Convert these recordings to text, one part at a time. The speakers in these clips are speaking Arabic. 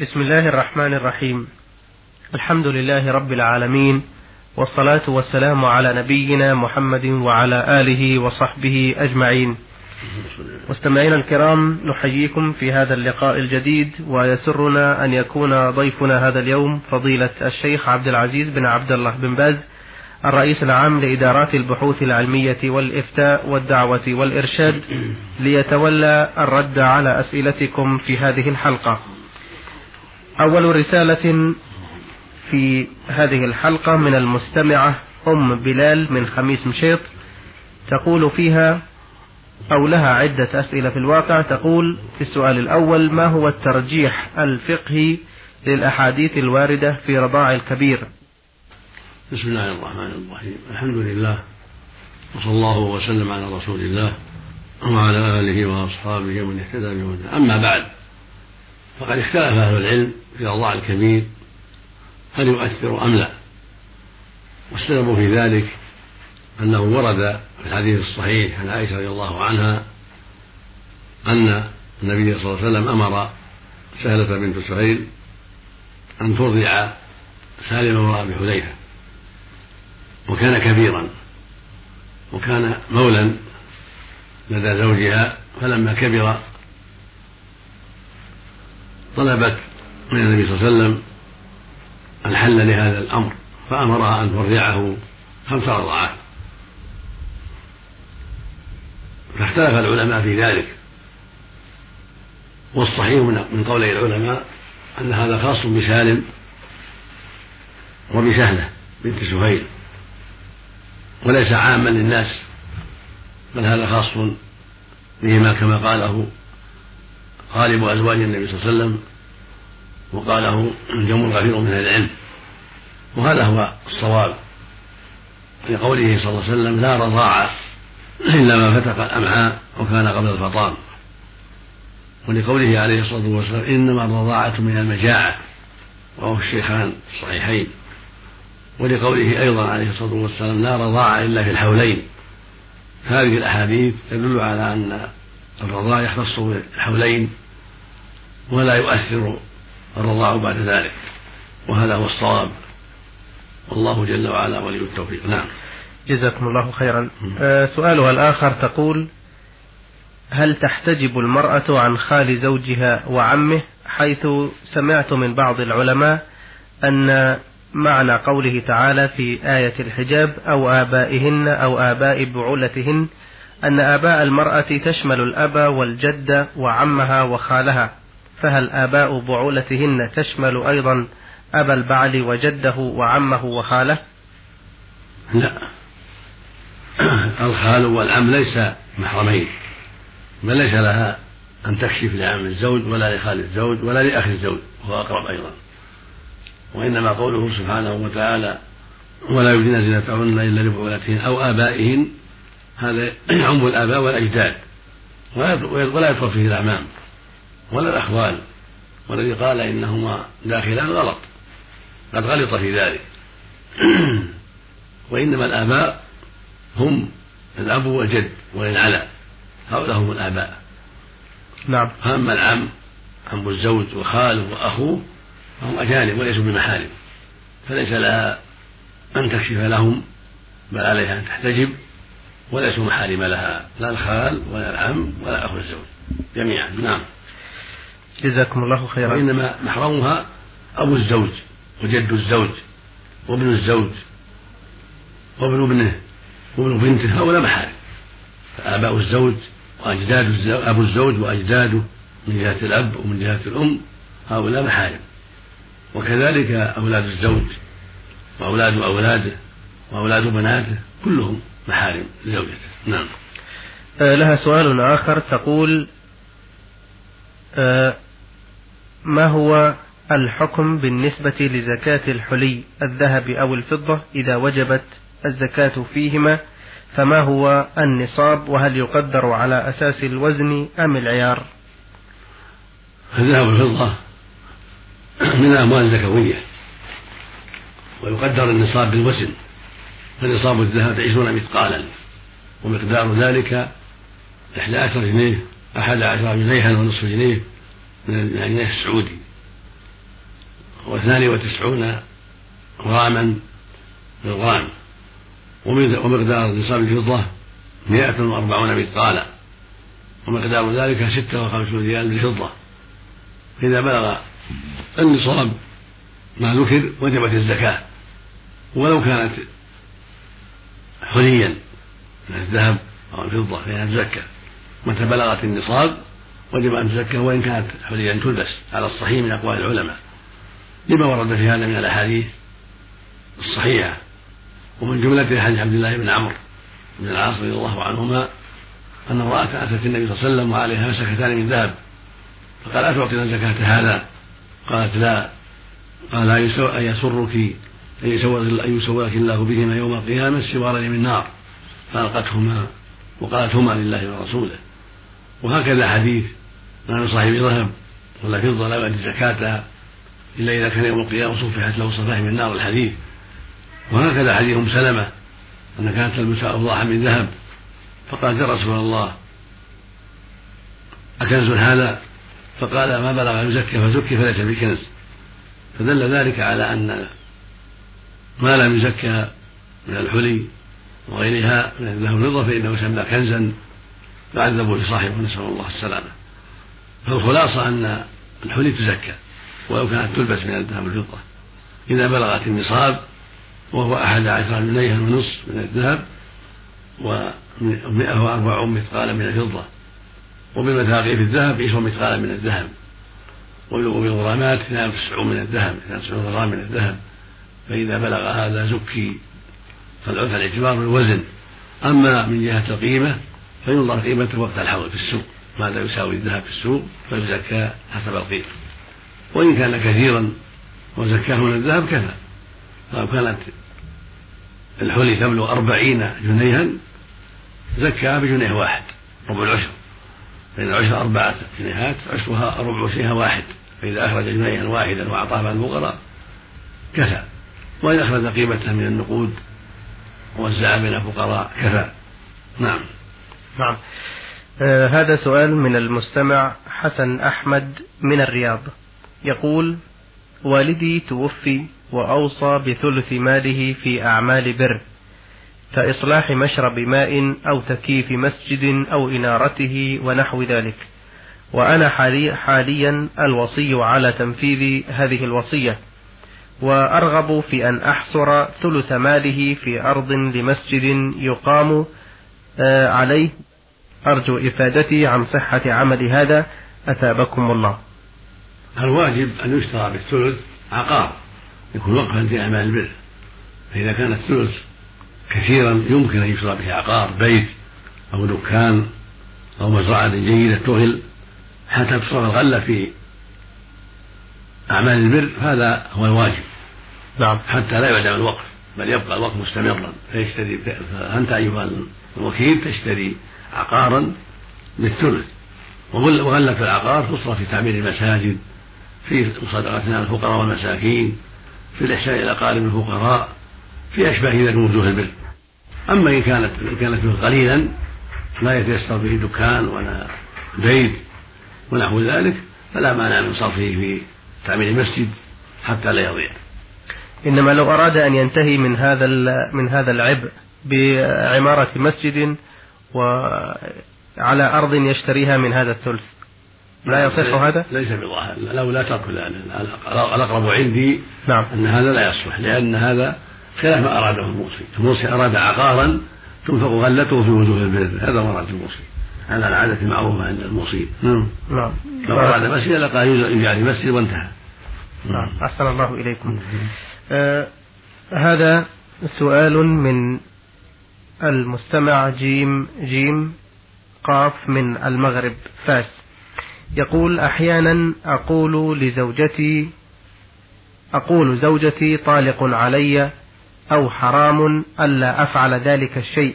بسم الله الرحمن الرحيم. الحمد لله رب العالمين والصلاة والسلام على نبينا محمد وعلى آله وصحبه أجمعين. مستمعينا الكرام نحييكم في هذا اللقاء الجديد ويسرنا أن يكون ضيفنا هذا اليوم فضيلة الشيخ عبد العزيز بن عبد الله بن باز الرئيس العام لإدارات البحوث العلمية والإفتاء والدعوة والإرشاد ليتولى الرد على أسئلتكم في هذه الحلقة. أول رسالة في هذه الحلقة من المستمعة أم بلال من خميس مشيط تقول فيها أو لها عدة أسئلة في الواقع. تقول في السؤال الأول ما هو الترجيح الفقهي للأحاديث الواردة في رضاع الكبير؟ بسم الله الرحمن الرحيم. الحمد لله وصلى الله وسلم على رسول الله وعلى آله وأصحابه ومن اهتدى بهداه. أما بعد فقد اختلف أهل العلم في رضاع الكبير هل يؤثر أم لا؟ والسبب في ذلك أنه ورد في الحديث الصحيح عن عائشة رضي الله عنها أن النبي صلى الله عليه وسلم أمر سهلة بنت سهيل أن ترضع سالم وأبي حذيفة وكان كبيرا وكان مولا لدى زوجها فلما كبر طلبت من النبي صلى الله عليه وسلم الحل لهذا الأمر فأمرها أن ترضعه خمس رضعات فاختلف العلماء في ذلك. والصحيح من قولي العلماء أن هذا خاص بسالم وبسهلة بنت سهيل وليس عاما للناس بل هذا خاص بهما كما قاله غالب أزواج النبي صلى الله عليه وسلم وقاله جمع كثير من أهل العلم. وهذا هو الصواب. لقوله صلى الله عليه وسلم لا رضاعة إلا ما فتق الأمعاء وكان قبل الفطام. ولقوله عليه الصلاة والسلام إنما الرضاعة من المجاعة. وهو الشيخان الصحيحين. ولقوله أيضا عليه الصلاة والسلام لا رضاعة إلا في الحولين. هذه الأحاديث تدل على أن الرضاع يختص بالحولين ولا يؤثر الرضاع بعد ذلك وهذا هو الصواب. والله جل وعلا ولي التوفيق. نعم. جزاكم الله خيرا. آه سؤالها الآخر تقول هل تحتجب المرأة عن خال زوجها وعمه؟ حيث سمعت من بعض العلماء أن معنى قوله تعالى في آية الحجاب أو آبائهن أو آباء بعولتهن أن آباء المرأة تشمل الأب والجد وعمها وخالها. فهل آباء بعولتهن تشمل أيضا أبا البعل وجده وعمه وخاله؟ لا. الخال والعم ليس محرمين بل ليس لها أن تكشف لعم الزوج ولا لخال الزوج ولا لأخ الزوج وهو أقرب أيضا. وإنما قوله سبحانه وتعالى ولا يبدين زينتهن إلا لبعولتهن أو آبائهن. هذا يعم الآباء والأجداد ولا يدخل فيه الأعمام. ولا الأخوال والذي قال إنهما داخلان غلط. قد غلط في ذلك. وإنما الآباء هم الأب والجد وإن علا هؤلاء هم الآباء. نعم. أما العم عم الزوج وخاله وأخوه فهم أجانب وليسوا بمحارم. فليس لها أن تكشف لهم بل عليها أن تحتجب وليسوا محارم لها. لا الخال ولا العم ولا أخو الزوج. جميعا. نعم. جزاكم الله خيرا. وإنما محرمها أبو الزوج وجد الزوج وابن الزوج وابن ابنه وابن بنته هؤلاء محارم. فآباء الزوج وأجداد أبو الزوج وأجداده من جهة الأب ومن جهة الأم هؤلاء محارم. وكذلك أولاد الزوج وأولاد أولاده وأولاد بناته كلهم محارم زوجته نعم. آه لها سؤال آخر تقول آه ما هو الحكم بالنسبة لزكاة الحلي الذهب أو الفضة إذا وجبت الزكاة فيهما؟ فما هو النصاب؟ وهل يقدر على أساس الوزن أم العيار؟ الذهب والفضة من الأموال الزكوية ويقدر النصاب بالوزن فنصاب الذهب عشرون مثقالا ومقدار ذلك إحدى عشر جنيه أحد عشر جنيها ونصف جنيه من الجنيه السعودي واثنان وتسعون غراما بالغرام ومقدار نصاب الفضة مئة وأربعون مثقالا ومقدار ذلك ستة وخمسون ريال بالفضة إذا بلغ النصاب ما ذكر وجبت الزكاة. ولو كانت حليا من الذهب أو الفضة فإنها تزكى. متى بلغت النصاب وجب أن تزكى وإن كانت حليا تلبس. على الصحيح من أقوال العلماء. لما ورد في هذا من الأحاديث الصحيحة. ومن جملة حديث عبد الله بن عمرو بن العاص رضي الله عنهما أن امرأة أتت النبي صلى الله عليه وسلم وعليها مسكتان من ذهب. فقال أتعطينا زكاة هذا؟ قالت لا. قال أيسرك أن يسورك الله بهما يوم القيامة سوارا من نار. فألقتهما وقالتهما لله ورسوله. وهكذا حديث ما من صاحب ذهب ولا فضة لا يؤدي زكاتها إلا إذا كان يوم القيامة صفحت له صفائح من نار الحديث. وهكذا حديث أم سلمة أن كانت تلبس أوضاعا من ذهب فقالت يا رسول الله أكنز هذا؟ فقال ما بلغ يزكى فزكي فليس بكنز. فدل ذلك على أن ما لم يزكى من الحلي وغيرها من الذهب والفضة فإنه يسمى كنزا. يعذب في صاحبه نسأل الله السلامة. فالخلاصة أن الحلي تزكى ولو كانت تلبس من الذهب والفضة. إذا بلغت النصاب وهو أحد عشر جنيها ونصف من الذهب ومئة وأربع مثقالا من الفضة. وبالمثاقيل في الذهب عشرون مثقالا من الذهب. وبالغرامات 92 من الذهب 92 غرام من الذهب. فإذا بلغ هذا زكي فالاعتبار بالوزن أما من جهة القيمة فينظر قيمته وقت الحول في السوق ماذا يساوي الذهب في السوق؟ فيزكى حسب القيمة. وإن كان كثيرا وزكاه من الذهب كفى. لو كانت الحلي تبلغ أربعين جنيها زكى بجنيه واحد ربع العشر. فإن العشر أربعة جنيهات عشرها ربع عشرها واحد. فإذا أخرج جنيها واحدا وأعطاها الفقراء كفى. وإن أخرج قيمته من النقود ووزع بين الفقراء كفى. نعم. نعم. آه هذا سؤال من المستمع حسن أحمد من الرياض. يقول والدي توفي وأوصى بثلث ماله في أعمال بر كإصلاح مشرب ماء أو تكييف مسجد أو إنارته ونحو ذلك. وأنا حالي حاليا الوصي على تنفيذ هذه الوصية. وأرغب في أن أحصر ثلث ماله في أرض لمسجد يقام عليه. أرجو إفادتي عن صحة عمل هذا. أثابكم الله. الواجب أن يشترى بالثلث عقار. يكون وقفا في أعمال البر. فإذا كان الثلث كثيرا يمكن أن يشترى به عقار بيت أو دكان أو مزرعة جيدة تغل. حتى تصرف الغلة في أعمال البر هذا هو الواجب. نعم. حتى لا يعدم الوقف بل يبقى الوقف مستمرا. فيشتري فأنت أيها الوكيل تشتري عقارا بالثلث. وغلة العقار تصرف في تعمير المساجد في مصادقة الفقراء والمساكين في الإحسان إلى أقارب الفقراء في أشباه ذلك من وجوه البر. أما إن كانت إن كانت قليلا لا يتيسر به دكان ولا بيت ونحو ذلك فلا مانع من صرفه في تعمير المسجد حتى لا يضيع. إنما لو أراد أن ينتهي من هذا من هذا العبء بعمارة مسجد وعلى أرض يشتريها من هذا الثلث. لا يصح هذا؟ ليس بظاهر. لو لا ترك الأقرب عندي نعم. أن هذا لا يصلح لأن هذا خلاف ما أراده الموصي. الموصي أراد عقارا تنفق غلته في وجوه البر. هذا مراد الموصي. على العادة المعروفة عند الموصي. نعم. نعم. لو أراد مسجد لقى يجعل مسجد وانتهى. نعم. أحسن الله إليكم. آه هذا سؤال من المستمع جيم جيم قاف من المغرب فاس. يقول أحيانا أقول لزوجتي أقول زوجتي طالق علي أو حرام ألا أفعل ذلك الشيء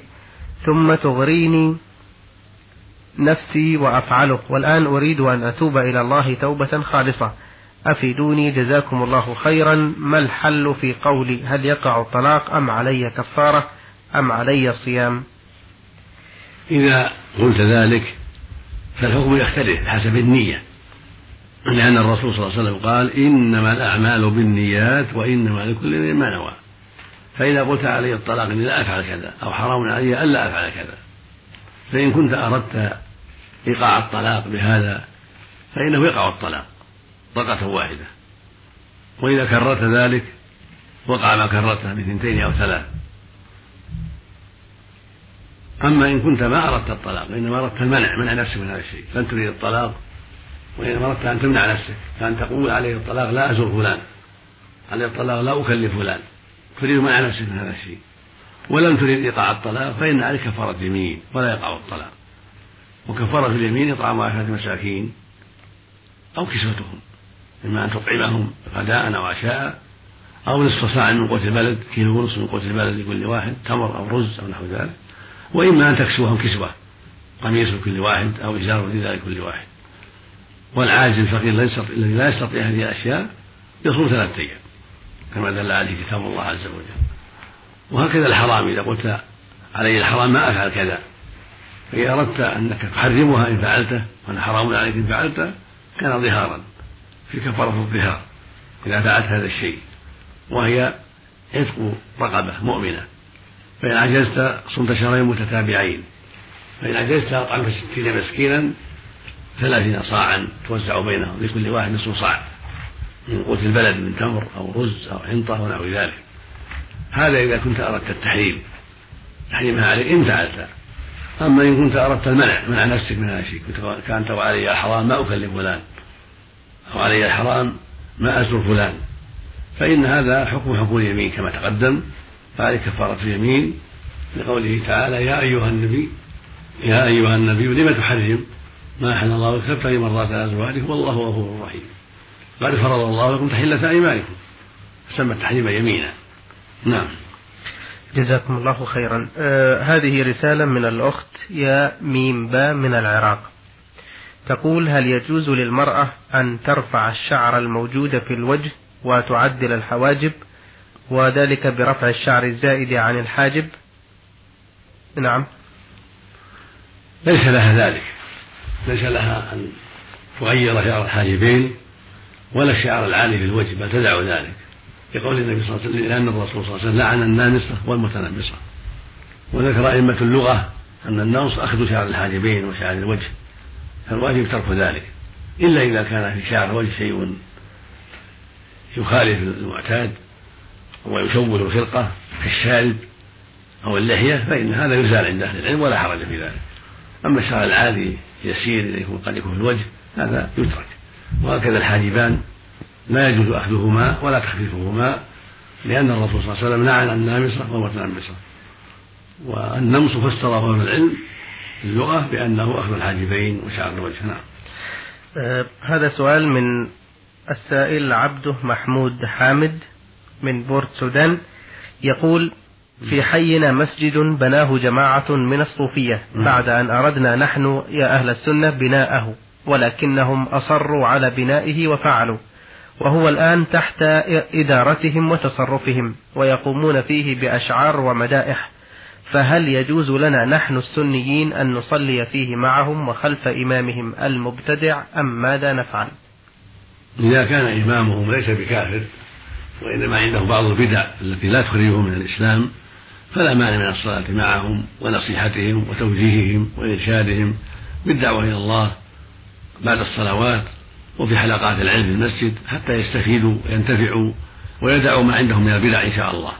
ثم تغريني نفسي وأفعله. والآن أريد أن أتوب إلى الله توبة خالصة. أفيدوني جزاكم الله خيرا. ما الحل في قولي؟ هل يقع الطلاق أم علي كفارة؟ أم علي صيام؟ إذا قلت ذلك فالحكم يختلف حسب النية لأن الرسول صلى الله عليه وسلم قال إنما الأعمال بالنيات وإنما لكل امرئ ما نوى. فإذا قلت علي الطلاق إني لا أفعل كذا أو حرام علي ألا أفعل كذا. فإن كنت أردت إيقاع الطلاق بهذا فإنه يقع الطلاق طلقة واحدة. وإذا كررت ذلك وقع ما كررته بثنتين أو ثلاث أما إن كنت ما أردت الطلاق وإنما أردت المنع منع نفسك من هذا الشيء. لن تريد الطلاق وإنما أردت أن تمنع نفسك كأن تقول عليه الطلاق لا أزور فلان عليه الطلاق لا أكلف فلان تريد منع نفسك من هذا الشيء. ولم تريد إيقاع الطلاق فإن عليك كفارة يمين ولا يقع الطلاق. وكفارة اليمين إطعام عشرة مساكين أو كسوتهم إما أن تطعمهم غداء أو عشاء أو نصف ساعة من قوت البلد كيلو ونصف من قوت البلد لكل واحد تمر أو رز أو نحو ذلك. وإما أن تكسوهم كسوة قميص لكل واحد أو إزار لذلك كل واحد. والعاجز الفقير الذي لا يستطيع هذه الأشياء يصوم ثلاثة أيام كما دل عليه كتاب الله عز وجل. وهكذا الحرام إذا قلت علي الحرام ما أفعل كذا فإذا أردت أنك تحرمها إن فعلته وأنا حرام عليك إن فعلته كان ظهارا في كفارة الظهار إذا فعلت هذا الشيء وهي عتق رقبة مؤمنة. فإن عجزت صمت شهرين متتابعين. فإن عجزت أطعمت ستين مسكينا ثلاثين صاعا توزع بينهم لكل واحد نصف صاع. من قوت البلد من تمر أو رز أو حنطة ونحو ذلك. هذا إذا كنت أردت التحريم. تحريمها عليك إن فعلت. أما إن كنت أردت المنع منع نفسك من هذا الشيء. كنت كانت وعلي الحرام ما أكلم فلان. أو علي الحرام ما أزور فلان. فإن هذا حكم حكم اليمين كما تقدم. فعليه كفارة اليمين لقوله تعالى يا أيها النبي يا أيها النبي لم تحرم ما أحل الله لك تبتغي مرات أزواجك والله غفور رحيم. قد فرض الله لكم تحلة أيمانكم. فسمى التحريم يمينا. نعم. جزاكم الله خيرا. آه هذه رسالة من الأخت يا ميم با من العراق. تقول هل يجوز للمرأة أن ترفع الشعر الموجود في الوجه وتعدل الحواجب؟ وذلك برفع الشعر الزائد عن الحاجب. نعم. ليس لها ذلك. ليس لها أن تغير شعر الحاجبين ولا الشعر العالي في الوجه بل تدع ذلك. لقول النبي صلى الله عليه وسلم لأن الرسول صلى الله عليه وسلم لعن النامصة والمتنمصة. وذكر أئمة اللغة أن النص أخذ شعر الحاجبين وشعر الوجه فالواجب ترك ذلك. إلا إذا كان في شعر الوجه شيء يخالف المعتاد ويشوه الخلقة كالشارب أو اللحية فإن هذا يزال عند أهل العلم ولا حرج في ذلك. أما الشعر العادي يسير يكون قد يكون في الوجه هذا يترك. وهكذا الحاجبان لا يجوز أخذهما ولا تخفيفهما لأن الرسول صلى الله عليه وسلم لعن النامصة والمتنمصة والنمص فسره أهل العلم اللغة بأنه أخذ الحاجبين وشعر الوجه. نعم. آه هذا سؤال من السائل عبده محمود حامد. من بورت سودان يقول في حينا مسجد بناه جماعة من الصوفية بعد أن أردنا نحن يا أهل السنة بناءه ولكنهم أصروا على بنائه وفعلوا وهو الآن تحت إدارتهم وتصرفهم ويقومون فيه بأشعار ومدائح فهل يجوز لنا نحن السنيين أن نصلي فيه معهم وخلف إمامهم المبتدع أم ماذا نفعل؟ إذا كان إمامهم ليس بكافر وإنما عنده بعض البدع التي لا تخرجه من الإسلام فلا مانع من الصلاة معهم ونصيحتهم وتوجيههم وإرشادهم بالدعوة إلى الله بعد الصلوات وفي حلقات العلم في المسجد حتى يستفيدوا وينتفعوا ويدعوا ما عندهم من البدع إن شاء الله.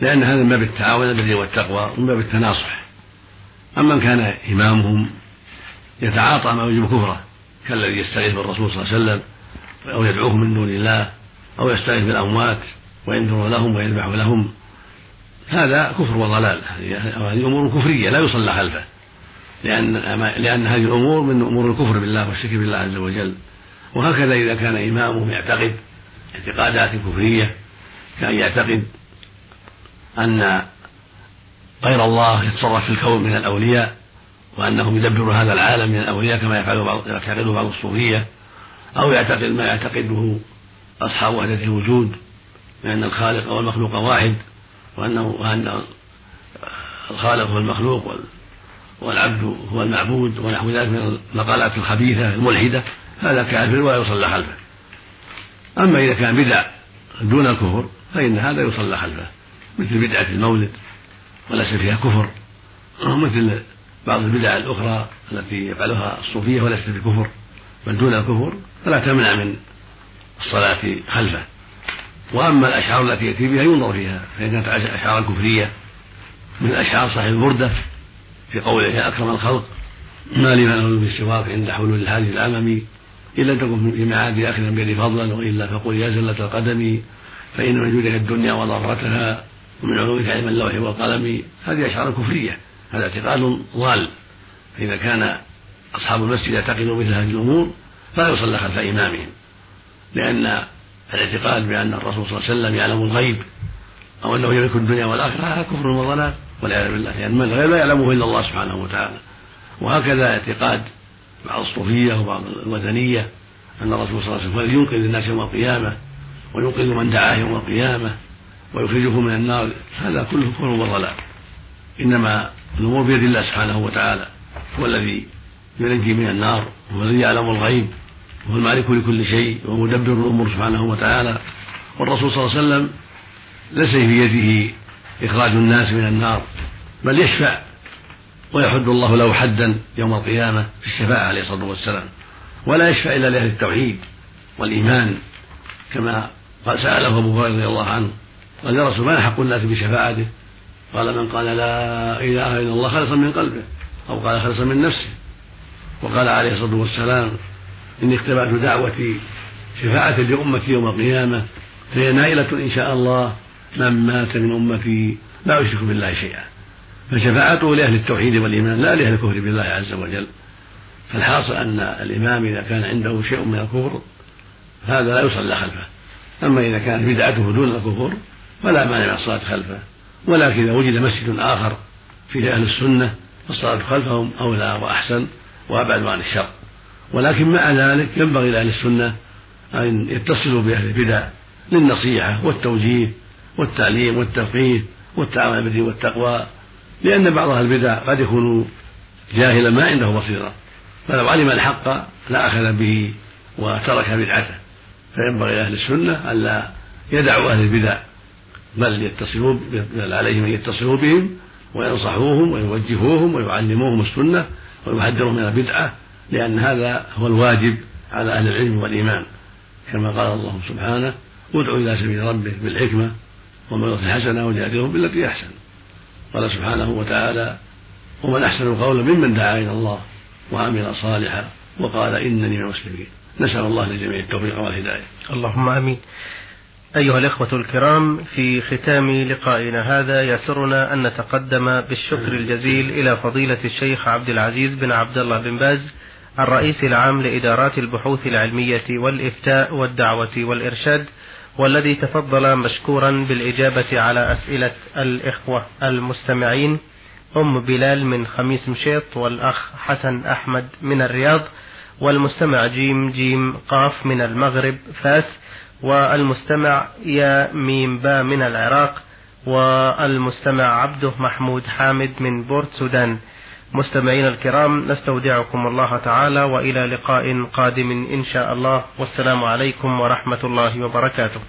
لأن هذا من باب التعاون الذي والتقوى ومن باب التناصح. أما من كان إمامهم يتعاطى ما يوجب كفره كالذي يستغيث بالرسول صلى الله عليه وسلم أو يدعوهم من دون الله أو يستغيث بالأموات وينذر لهم ويذبح لهم. هذا كفر وضلال. هذه أمور كفرية لا يصلى خلفه. لأن لأن هذه الأمور من أمور الكفر بالله والشرك بالله عز وجل. وهكذا إذا كان إمامهم يعتقد اعتقادات كفرية كان يعتقد أن غير الله يتصرف في الكون من الأولياء وأنهم يدبر هذا العالم من الأولياء كما يفعل بعض يعتقده بعض الصوفية أو يعتقد ما يعتقده أصحاب وحدة الوجود بأن الخالق والمخلوق واحد وأنه وأن الخالق هو المخلوق والعبد هو المعبود ونحو ذلك من المقالات الخبيثة الملحدة هذا كافر ولا يصلى خلفه. أما إذا كان بدع دون الكفر فإن هذا يصلى خلفه مثل بدعة المولد وليس فيها كفر. مثل بعض البدع الأخرى التي يفعلها الصوفية وليست بكفر بل دون الكفر فلا تمنع من الصلاة خلفه. وأما الأشعار التي يأتي بها ينظر فيها فإن كانت أشعارا كفرية من أشعار صاحب البردة في قوله يا أكرم الخلق ما لي له بالسواك عند حلول الحادث الأممي إلا تكن في معاد آخر بيدي فضلا وإلا فقل يا زلة القدم فإن من جودك الدنيا وضرتها ومن علومك علم اللوح والقلم هذه أشعار كفرية هذا اعتقاد ضال. فإذا كان أصحاب المسجد يعتقدوا مثل هذه الأمور فلا يصلى خلف إمامهم. لأن الاعتقاد بأن الرسول صلى الله عليه وسلم يعلم الغيب أو أنه يملك الدنيا والآخرة هذا كفر وضلال والعياذ بالله. لأن يعني الغيب لا يعلمه إلا الله سبحانه وتعالى. وهكذا اعتقاد بعض الصوفية وبعض الوثنية أن الرسول صلى الله عليه وسلم ينقذ الناس يوم القيامة وينقذ من دعاه يوم القيامة ويخرجه من النار. هذا كله كفر وضلال. إنما الأمور بيد الله سبحانه وتعالى. هو الذي ينجي من النار هو الذي يعلم الغيب. وهو المالك لكل شيء ومدبر الأمور سبحانه وتعالى. والرسول صلى الله عليه وسلم ليس في يده إخراج الناس من النار بل يشفع ويحد الله له حدا يوم القيامة في الشفاعة عليه الصلاة والسلام. ولا يشفع إلا لأهل التوحيد والإيمان كما قال سأله أبو هريرة رضي الله عنه قال يا رسول ما حق الناس بشفاعته؟ قال من قال لا إله إلا الله خلصا من قلبه أو قال خلصا من نفسه. وقال عليه الصلاة والسلام إني اختبأت دعوتي شفاعة لأمتي يوم القيامة فهي نائلة إن شاء الله من مات من أمتي لا يشرك بالله شيئا. فشفاعته لأهل التوحيد والإيمان لا لأهل الكفر بالله عز وجل. فالحاصل أن الإمام إذا كان عنده شيء من الكفر هذا لا يصلى خلفه. أما إذا كانت بدعته دون الكفر فلا مانع من الصلاة خلفه. ولكن إذا وجد مسجد آخر فيه أهل السنة فالصلاة خلفهم أولى وأحسن وأبعد عن الشر. ولكن مع ذلك ينبغي لأهل السنة أن يتصلوا بأهل البدع للنصيحة والتوجيه والتعليم والتفقيه والتعاون بالدين والتقوى لأن بعض أهل البدع قد يكون جاهلا ما عنده بصيرة. فلو علم الحق لأخذ به وترك بدعته. فينبغي لأهل السنة ألا يدعوا أهل البدع بل يتصلوا بل عليهم أن يتصلوا بهم وينصحوهم ويوجهوهم ويعلموهم السنة ويحذرهم من البدعة لأن هذا هو الواجب على أهل العلم والإيمان. كما قال الله سبحانه ادع إلى سبيل ربك بالحكمة وموعظة حسنة وجادلهم بالتي أحسن. قال سبحانه وتعالى ومن أحسن قولا ممن دعا إلى الله وعمل صالحا وقال إنني من المسلمين نسأل الله لجميع التوفيق والهداية. اللهم آمين. أيها الإخوة الكرام في ختام لقائنا هذا يسرنا أن نتقدم بالشكر الجزيل إلى فضيلة الشيخ عبد العزيز بن عبد الله بن باز الرئيس العام لإدارات البحوث العلمية والإفتاء والدعوة والإرشاد والذي تفضل مشكورا بالإجابة على أسئلة الإخوة المستمعين. أم بلال من خميس مشيط والأخ حسن أحمد من الرياض والمستمع جيم جيم قاف من المغرب فاس والمستمع يا ميم با من العراق والمستمع عبده محمود حامد من بورت سودان. مستمعين الكرام نستودعكم الله تعالى وإلى لقاء قادم إن شاء الله. والسلام عليكم ورحمة الله وبركاته.